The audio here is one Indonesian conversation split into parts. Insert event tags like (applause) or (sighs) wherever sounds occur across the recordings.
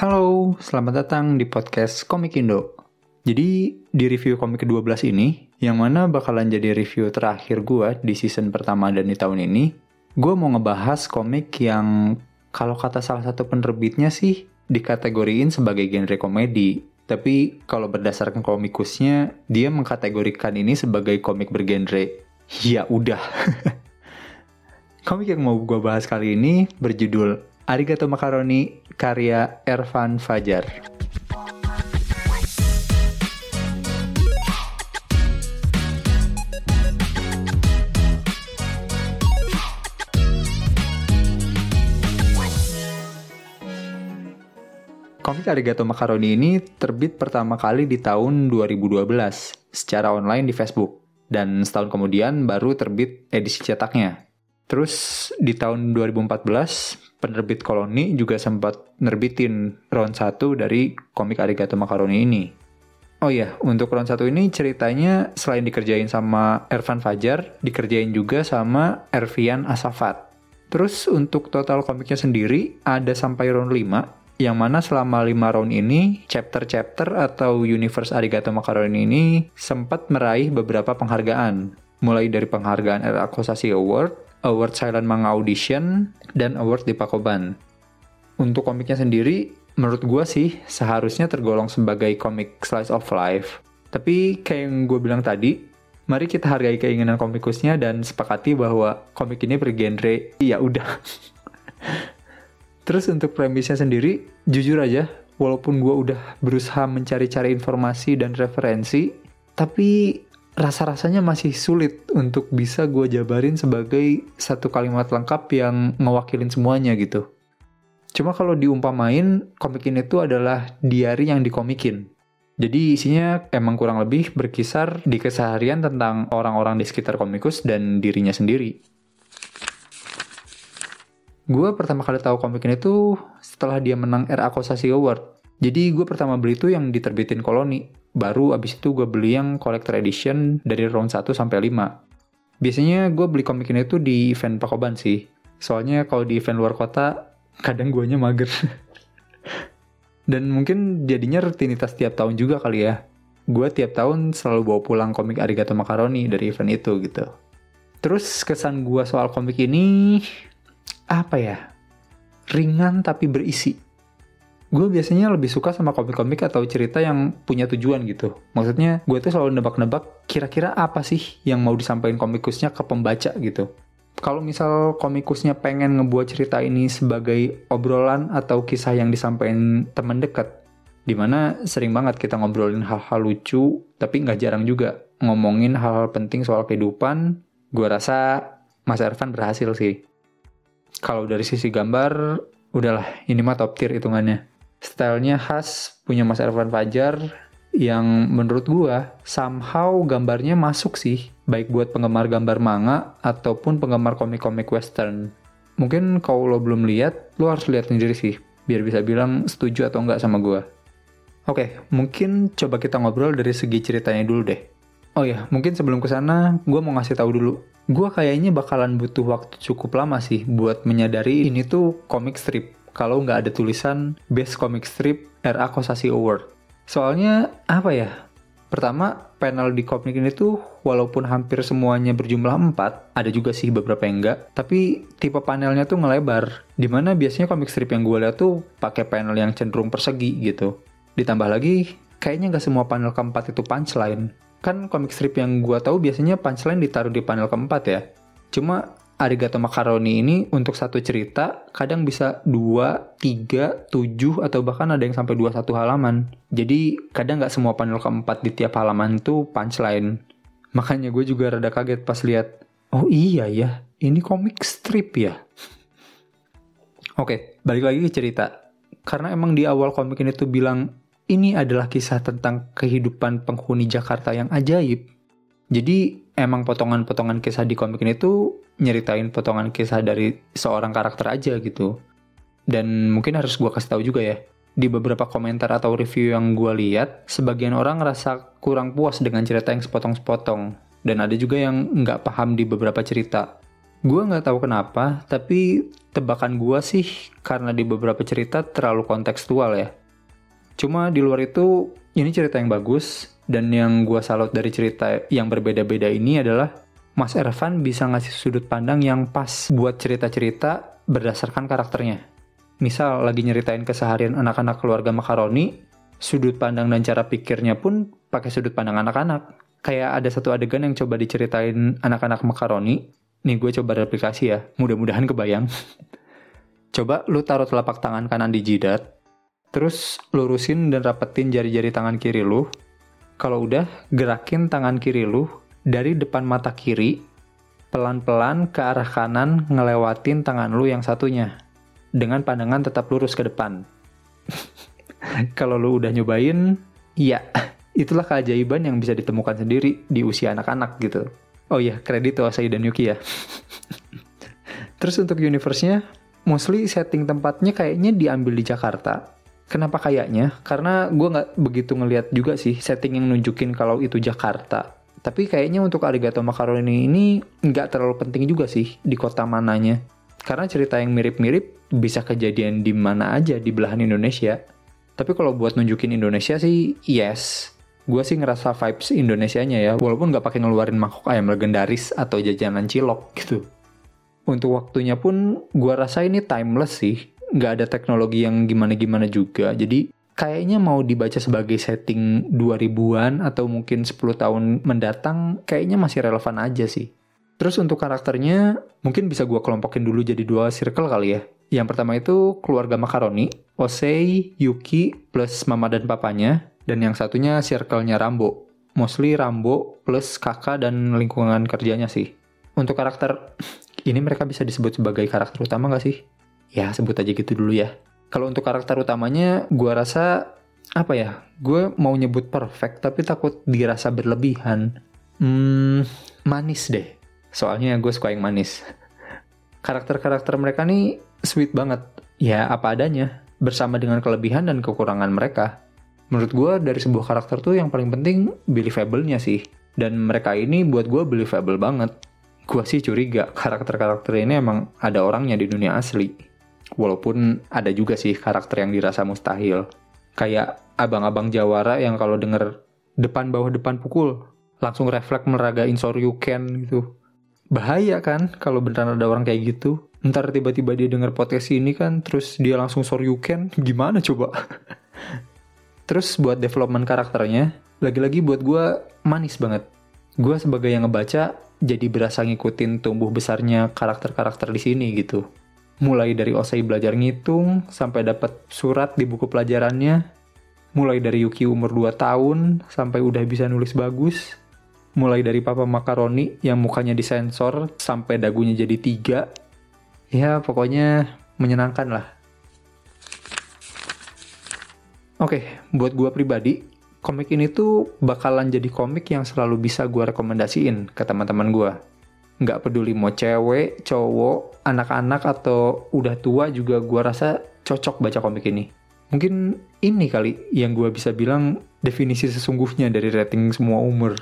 Halo, selamat datang di podcast Komik Indo. Jadi, di review komik ke-12 ini, yang mana bakalan jadi review terakhir gue di season pertama dan di tahun ini, gue mau ngebahas komik yang kalau kata salah satu penerbitnya sih dikategoriin sebagai genre komedi. Tapi kalau berdasarkan komikusnya, dia mengkategorikan ini sebagai komik bergenre. Ya udah. (laughs) komik yang mau gue bahas kali ini berjudul Arigato Macaroni karya Ervan Fajar. Komik Arigato Macaroni ini terbit pertama kali di tahun 2012 secara online di Facebook dan setahun kemudian baru terbit edisi cetaknya. Terus di tahun 2014 penerbit Koloni juga sempat nerbitin round 1 dari komik Arigato Macaroni ini. Oh iya, untuk round 1 ini ceritanya selain dikerjain sama Ervan Fajar, dikerjain juga sama Ervian Asafat. Terus untuk total komiknya sendiri ada sampai round 5 yang mana selama lima round ini, chapter-chapter atau universe Arigato Macaroni ini sempat meraih beberapa penghargaan. Mulai dari penghargaan Era Kosasi Award, Award Silent Manga Audition, dan Award di Pakoban. Untuk komiknya sendiri, menurut gue sih seharusnya tergolong sebagai komik slice of life. Tapi kayak yang gue bilang tadi, mari kita hargai keinginan komikusnya dan sepakati bahwa komik ini bergenre ya udah. (laughs) Terus untuk premisnya sendiri, jujur aja, walaupun gue udah berusaha mencari-cari informasi dan referensi, tapi rasa-rasanya masih sulit untuk bisa gue jabarin sebagai satu kalimat lengkap yang mewakilin semuanya gitu. Cuma kalau diumpamain, komik ini tuh adalah diary yang dikomikin. Jadi isinya emang kurang lebih berkisar di keseharian tentang orang-orang di sekitar komikus dan dirinya sendiri. Gue pertama kali tahu komik ini tuh setelah dia menang RA Kosasi Award. Jadi gue pertama beli tuh yang diterbitin Koloni. Baru abis itu gue beli yang collector edition dari round 1 sampai 5. Biasanya gue beli komik ini tuh di event Pakoban sih. Soalnya kalau di event luar kota, kadang guanya mager. (laughs) Dan mungkin jadinya rutinitas tiap tahun juga kali ya. Gue tiap tahun selalu bawa pulang komik Arigato Macaroni dari event itu gitu. Terus kesan gue soal komik ini apa ya ringan tapi berisi gue biasanya lebih suka sama komik-komik atau cerita yang punya tujuan gitu. Maksudnya gue tuh selalu nebak-nebak kira-kira apa sih yang mau disampaikan komikusnya ke pembaca gitu. Kalau misal komikusnya pengen ngebuat cerita ini sebagai obrolan atau kisah yang disampaikan teman dekat, di mana sering banget kita ngobrolin hal-hal lucu, tapi nggak jarang juga ngomongin hal-hal penting soal kehidupan, gue rasa Mas Ervan berhasil sih kalau dari sisi gambar, udahlah, ini mah top tier hitungannya. Stylenya khas, punya Mas Ervan Fajar, yang menurut gua somehow gambarnya masuk sih, baik buat penggemar gambar manga ataupun penggemar komik-komik western. Mungkin kalau lo belum lihat, lo harus lihat sendiri sih, biar bisa bilang setuju atau enggak sama gua. Oke, mungkin coba kita ngobrol dari segi ceritanya dulu deh. Oh ya, mungkin sebelum ke sana, gue mau ngasih tahu dulu gue kayaknya bakalan butuh waktu cukup lama sih buat menyadari ini tuh comic strip kalau nggak ada tulisan Best Comic Strip RA Kosasi Award. Soalnya apa ya? Pertama, panel di komik ini tuh walaupun hampir semuanya berjumlah 4, ada juga sih beberapa yang enggak, tapi tipe panelnya tuh ngelebar. Di mana biasanya komik strip yang gue lihat tuh pakai panel yang cenderung persegi gitu. Ditambah lagi, kayaknya nggak semua panel keempat itu punchline kan komik strip yang gue tahu biasanya punchline ditaruh di panel keempat ya. Cuma Arigato Macaroni ini untuk satu cerita kadang bisa 2, 3, 7 atau bahkan ada yang sampai 21 halaman. Jadi kadang nggak semua panel keempat di tiap halaman tuh punchline. Makanya gue juga rada kaget pas lihat, oh iya ya, ini komik strip ya. Oke, balik lagi ke cerita. Karena emang di awal komik ini tuh bilang ini adalah kisah tentang kehidupan penghuni Jakarta yang ajaib. Jadi emang potongan-potongan kisah di komik ini tuh nyeritain potongan kisah dari seorang karakter aja gitu. Dan mungkin harus gue kasih tahu juga ya, di beberapa komentar atau review yang gue lihat, sebagian orang ngerasa kurang puas dengan cerita yang sepotong-sepotong. Dan ada juga yang nggak paham di beberapa cerita. Gue nggak tahu kenapa, tapi tebakan gue sih karena di beberapa cerita terlalu kontekstual ya. Cuma di luar itu, ini cerita yang bagus, dan yang gue salut dari cerita yang berbeda-beda ini adalah Mas Ervan bisa ngasih sudut pandang yang pas buat cerita-cerita berdasarkan karakternya. Misal lagi nyeritain keseharian anak-anak keluarga makaroni, sudut pandang dan cara pikirnya pun pakai sudut pandang anak-anak. Kayak ada satu adegan yang coba diceritain anak-anak makaroni, Nih gue coba replikasi ya, mudah-mudahan kebayang. (laughs) coba lu taruh telapak tangan kanan di jidat, terus lurusin dan rapetin jari-jari tangan kiri lu. Kalau udah, gerakin tangan kiri lu dari depan mata kiri, pelan-pelan ke arah kanan ngelewatin tangan lu yang satunya. Dengan pandangan tetap lurus ke depan. (laughs) Kalau lu udah nyobain, ya, (laughs) itulah keajaiban yang bisa ditemukan sendiri di usia anak-anak gitu. Oh iya, kredit Wasai dan Yuki ya. (laughs) Terus untuk universe-nya, mostly setting tempatnya kayaknya diambil di Jakarta. Kenapa kayaknya? Karena gue nggak begitu ngeliat juga sih setting yang nunjukin kalau itu Jakarta. Tapi kayaknya untuk Arigato Macaroni ini nggak terlalu penting juga sih di kota mananya. Karena cerita yang mirip-mirip bisa kejadian di mana aja di belahan Indonesia. Tapi kalau buat nunjukin Indonesia sih, yes gue sih ngerasa vibes Indonesianya ya, walaupun nggak pakai ngeluarin mangkok ayam legendaris atau jajanan cilok gitu. Untuk waktunya pun gue rasa ini timeless sih, nggak ada teknologi yang gimana-gimana juga. Jadi kayaknya mau dibaca sebagai setting 2000-an atau mungkin 10 tahun mendatang, kayaknya masih relevan aja sih. Terus untuk karakternya, mungkin bisa gue kelompokin dulu jadi dua circle kali ya. Yang pertama itu keluarga Makaroni, Osei, Yuki, plus mama dan papanya. Dan yang satunya circle-nya Rambo. Mostly Rambo plus kakak dan lingkungan kerjanya sih. Untuk karakter, (sniffs) ini mereka bisa disebut sebagai karakter utama gak sih? Ya, sebut aja gitu dulu ya. Kalau untuk karakter utamanya, gue rasa, apa ya, gue mau nyebut perfect, tapi takut dirasa berlebihan. Hmm, manis deh. Soalnya gue suka yang manis. Karakter-karakter mereka nih sweet banget. Ya, apa adanya. Bersama dengan kelebihan dan kekurangan mereka menurut gue dari sebuah karakter tuh yang paling penting believable-nya sih. Dan mereka ini buat gue believable banget. Gue sih curiga karakter-karakter ini emang ada orangnya di dunia asli. Walaupun ada juga sih karakter yang dirasa mustahil. Kayak abang-abang Jawara yang kalau denger depan bawah depan pukul, langsung refleks meragain Soryuken gitu. Bahaya kan kalau beneran ada orang kayak gitu. Ntar tiba-tiba dia denger podcast ini kan, terus dia langsung Soryuken, (laughs) gimana coba? (laughs) Terus buat development karakternya, lagi-lagi buat gue manis banget. Gue sebagai yang ngebaca, jadi berasa ngikutin tumbuh besarnya karakter-karakter di sini gitu. Mulai dari Osei belajar ngitung, sampai dapat surat di buku pelajarannya. Mulai dari Yuki umur 2 tahun, sampai udah bisa nulis bagus. Mulai dari Papa Makaroni yang mukanya disensor, sampai dagunya jadi tiga. Ya pokoknya menyenangkan lah Oke, okay, buat gue pribadi, komik ini tuh bakalan jadi komik yang selalu bisa gue rekomendasiin ke teman-teman gue. Nggak peduli mau cewek, cowok, anak-anak, atau udah tua juga gue rasa cocok baca komik ini. Mungkin ini kali yang gue bisa bilang definisi sesungguhnya dari rating semua umur.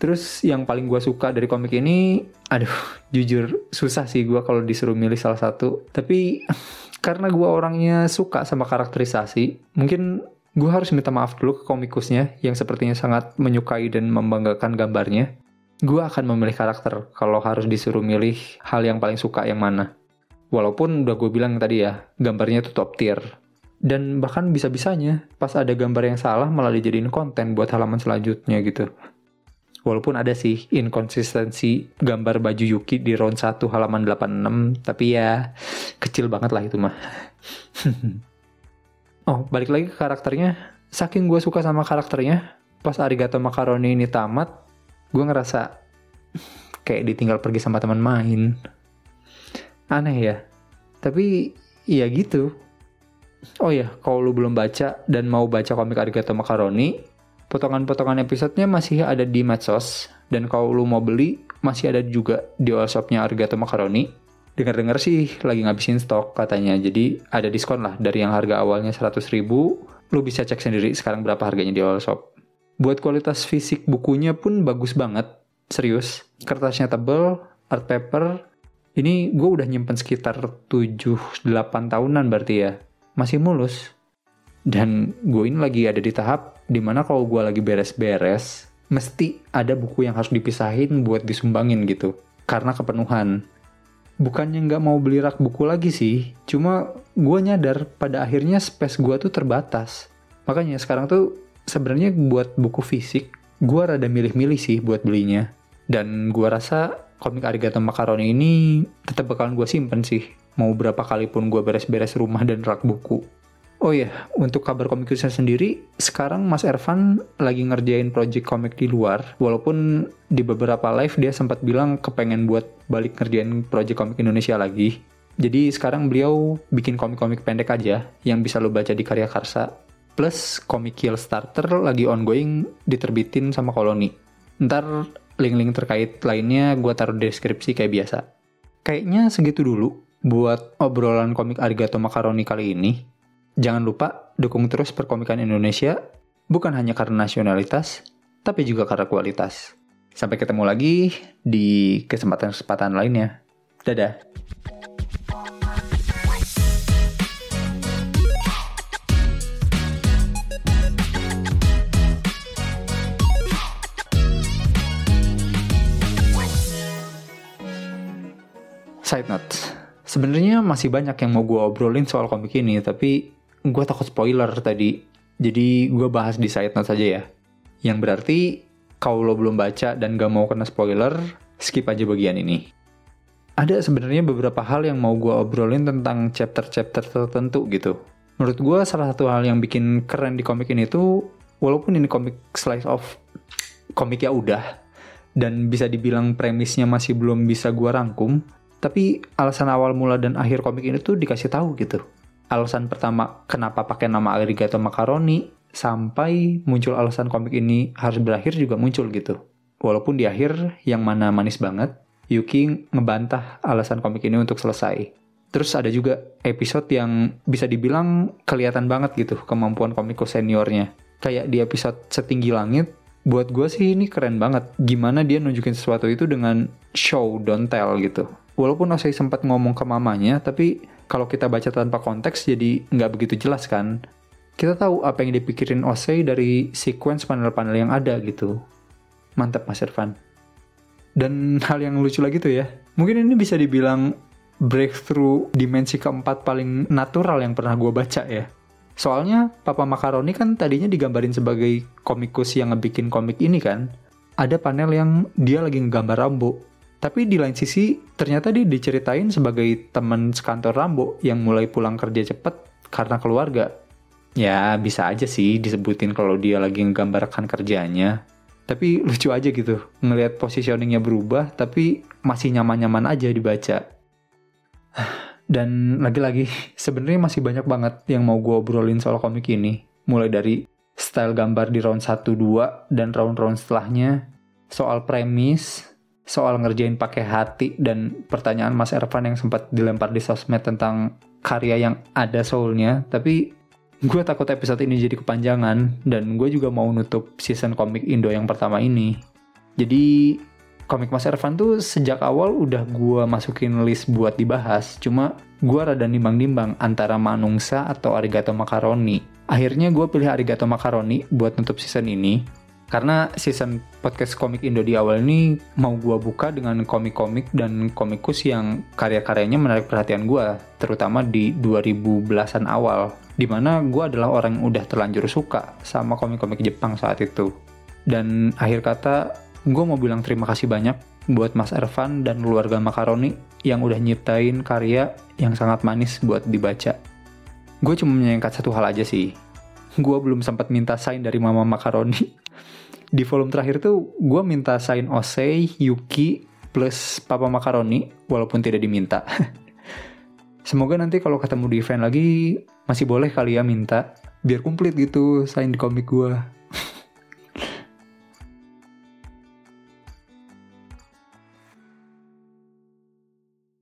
Terus yang paling gue suka dari komik ini, (laughs) aduh, jujur susah sih gue kalau disuruh milih salah satu. Tapi (laughs) karena gue orangnya suka sama karakterisasi, mungkin gue harus minta maaf dulu ke komikusnya yang sepertinya sangat menyukai dan membanggakan gambarnya. Gue akan memilih karakter kalau harus disuruh milih hal yang paling suka yang mana. Walaupun udah gue bilang tadi ya, gambarnya itu top tier. Dan bahkan bisa-bisanya pas ada gambar yang salah malah dijadiin konten buat halaman selanjutnya gitu. Walaupun ada sih inkonsistensi gambar baju Yuki di round 1 halaman 86, tapi ya kecil banget lah itu mah. (laughs) oh, balik lagi ke karakternya. Saking gue suka sama karakternya, pas Arigato Macaroni ini tamat, gue ngerasa kayak ditinggal pergi sama teman main. Aneh ya. Tapi ya gitu. Oh ya, kalau lu belum baca dan mau baca komik Arigato Macaroni, Potongan-potongan episodenya masih ada di medsos, dan kalau lu mau beli, masih ada juga di all shopnya Argato Macaroni. Dengar-dengar sih lagi ngabisin stok katanya, jadi ada diskon lah dari yang harga awalnya 100 ribu, lu bisa cek sendiri sekarang berapa harganya di all shop. Buat kualitas fisik bukunya pun bagus banget, serius. Kertasnya tebel, art paper, Ini gue udah nyimpen sekitar 7-8 tahunan berarti ya. Masih mulus. Dan gue ini lagi ada di tahap di mana kalau gue lagi beres-beres, mesti ada buku yang harus dipisahin buat disumbangin gitu. Karena kepenuhan. Bukannya nggak mau beli rak buku lagi sih, cuma gue nyadar pada akhirnya space gue tuh terbatas. Makanya sekarang tuh sebenarnya buat buku fisik, gue rada milih-milih sih buat belinya. Dan gue rasa komik Arigato Macaroni ini tetap bakalan gue simpen sih. Mau berapa kali pun gue beres-beres rumah dan rak buku. Oh iya, untuk kabar komik saya sendiri, sekarang Mas Ervan lagi ngerjain project komik di luar, walaupun di beberapa live dia sempat bilang kepengen buat balik ngerjain project komik Indonesia lagi. Jadi sekarang beliau bikin komik-komik pendek aja yang bisa lo baca di Karya Karsa. Plus komik Kill Starter lagi ongoing diterbitin sama Koloni. Ntar link-link terkait lainnya gue taruh di deskripsi kayak biasa. Kayaknya segitu dulu buat obrolan komik Arigato Macaroni kali ini. Jangan lupa dukung terus perkomikan Indonesia, bukan hanya karena nasionalitas, tapi juga karena kualitas. Sampai ketemu lagi di kesempatan-kesempatan lainnya. Dadah. Side note, sebenarnya masih banyak yang mau gue obrolin soal komik ini, tapi gue takut spoiler tadi. Jadi gue bahas di side note saja ya. Yang berarti kalau lo belum baca dan gak mau kena spoiler, skip aja bagian ini. Ada sebenarnya beberapa hal yang mau gue obrolin tentang chapter-chapter tertentu gitu. Menurut gue salah satu hal yang bikin keren di komik ini tuh, walaupun ini komik slice of komik ya udah, dan bisa dibilang premisnya masih belum bisa gue rangkum, tapi alasan awal mula dan akhir komik ini tuh dikasih tahu gitu alasan pertama kenapa pakai nama Arigato Macaroni sampai muncul alasan komik ini harus berakhir juga muncul gitu. Walaupun di akhir yang mana manis banget, Yuki ngebantah alasan komik ini untuk selesai. Terus ada juga episode yang bisa dibilang kelihatan banget gitu kemampuan komiko seniornya. Kayak di episode Setinggi Langit, buat gue sih ini keren banget. Gimana dia nunjukin sesuatu itu dengan show, don't tell gitu. Walaupun Osei sempat ngomong ke mamanya, tapi kalau kita baca tanpa konteks jadi nggak begitu jelas kan. Kita tahu apa yang dipikirin Osei dari sequence panel-panel yang ada gitu. Mantap Mas Irfan. Dan (laughs) hal yang lucu lagi tuh ya, mungkin ini bisa dibilang breakthrough dimensi keempat paling natural yang pernah gue baca ya. Soalnya Papa Macaroni kan tadinya digambarin sebagai komikus yang ngebikin komik ini kan. Ada panel yang dia lagi ngegambar Rambo tapi di lain sisi, ternyata dia diceritain sebagai teman sekantor Rambo yang mulai pulang kerja cepet karena keluarga. Ya, bisa aja sih disebutin kalau dia lagi menggambarkan kerjanya. Tapi lucu aja gitu, ngelihat positioningnya berubah, tapi masih nyaman-nyaman aja dibaca. (sighs) Dan lagi-lagi, sebenarnya masih banyak banget yang mau gue obrolin soal komik ini. Mulai dari style gambar di round 1-2 dan round-round setelahnya, soal premis, soal ngerjain pakai hati dan pertanyaan Mas Ervan yang sempat dilempar di sosmed tentang karya yang ada soulnya. Tapi gue takut episode ini jadi kepanjangan dan gue juga mau nutup season komik Indo yang pertama ini. Jadi komik Mas Ervan tuh sejak awal udah gue masukin list buat dibahas. Cuma gue rada nimbang-nimbang antara Manungsa atau Arigato Macaroni akhirnya gue pilih Arigato Macaroni buat nutup season ini karena season podcast komik Indo di awal ini mau gue buka dengan komik-komik dan komikus yang karya-karyanya menarik perhatian gue, terutama di 2010-an awal, di mana gue adalah orang yang udah terlanjur suka sama komik-komik Jepang saat itu. Dan akhir kata, gue mau bilang terima kasih banyak buat Mas Ervan dan keluarga Makaroni yang udah nyiptain karya yang sangat manis buat dibaca. Gue cuma menyangkat satu hal aja sih, gue belum sempat minta sign dari Mama Makaroni di volume terakhir tuh gue minta sign Osei, Yuki, plus Papa Macaroni, walaupun tidak diminta. (laughs) Semoga nanti kalau ketemu di event lagi, masih boleh kali ya minta, biar komplit gitu sign di komik gue.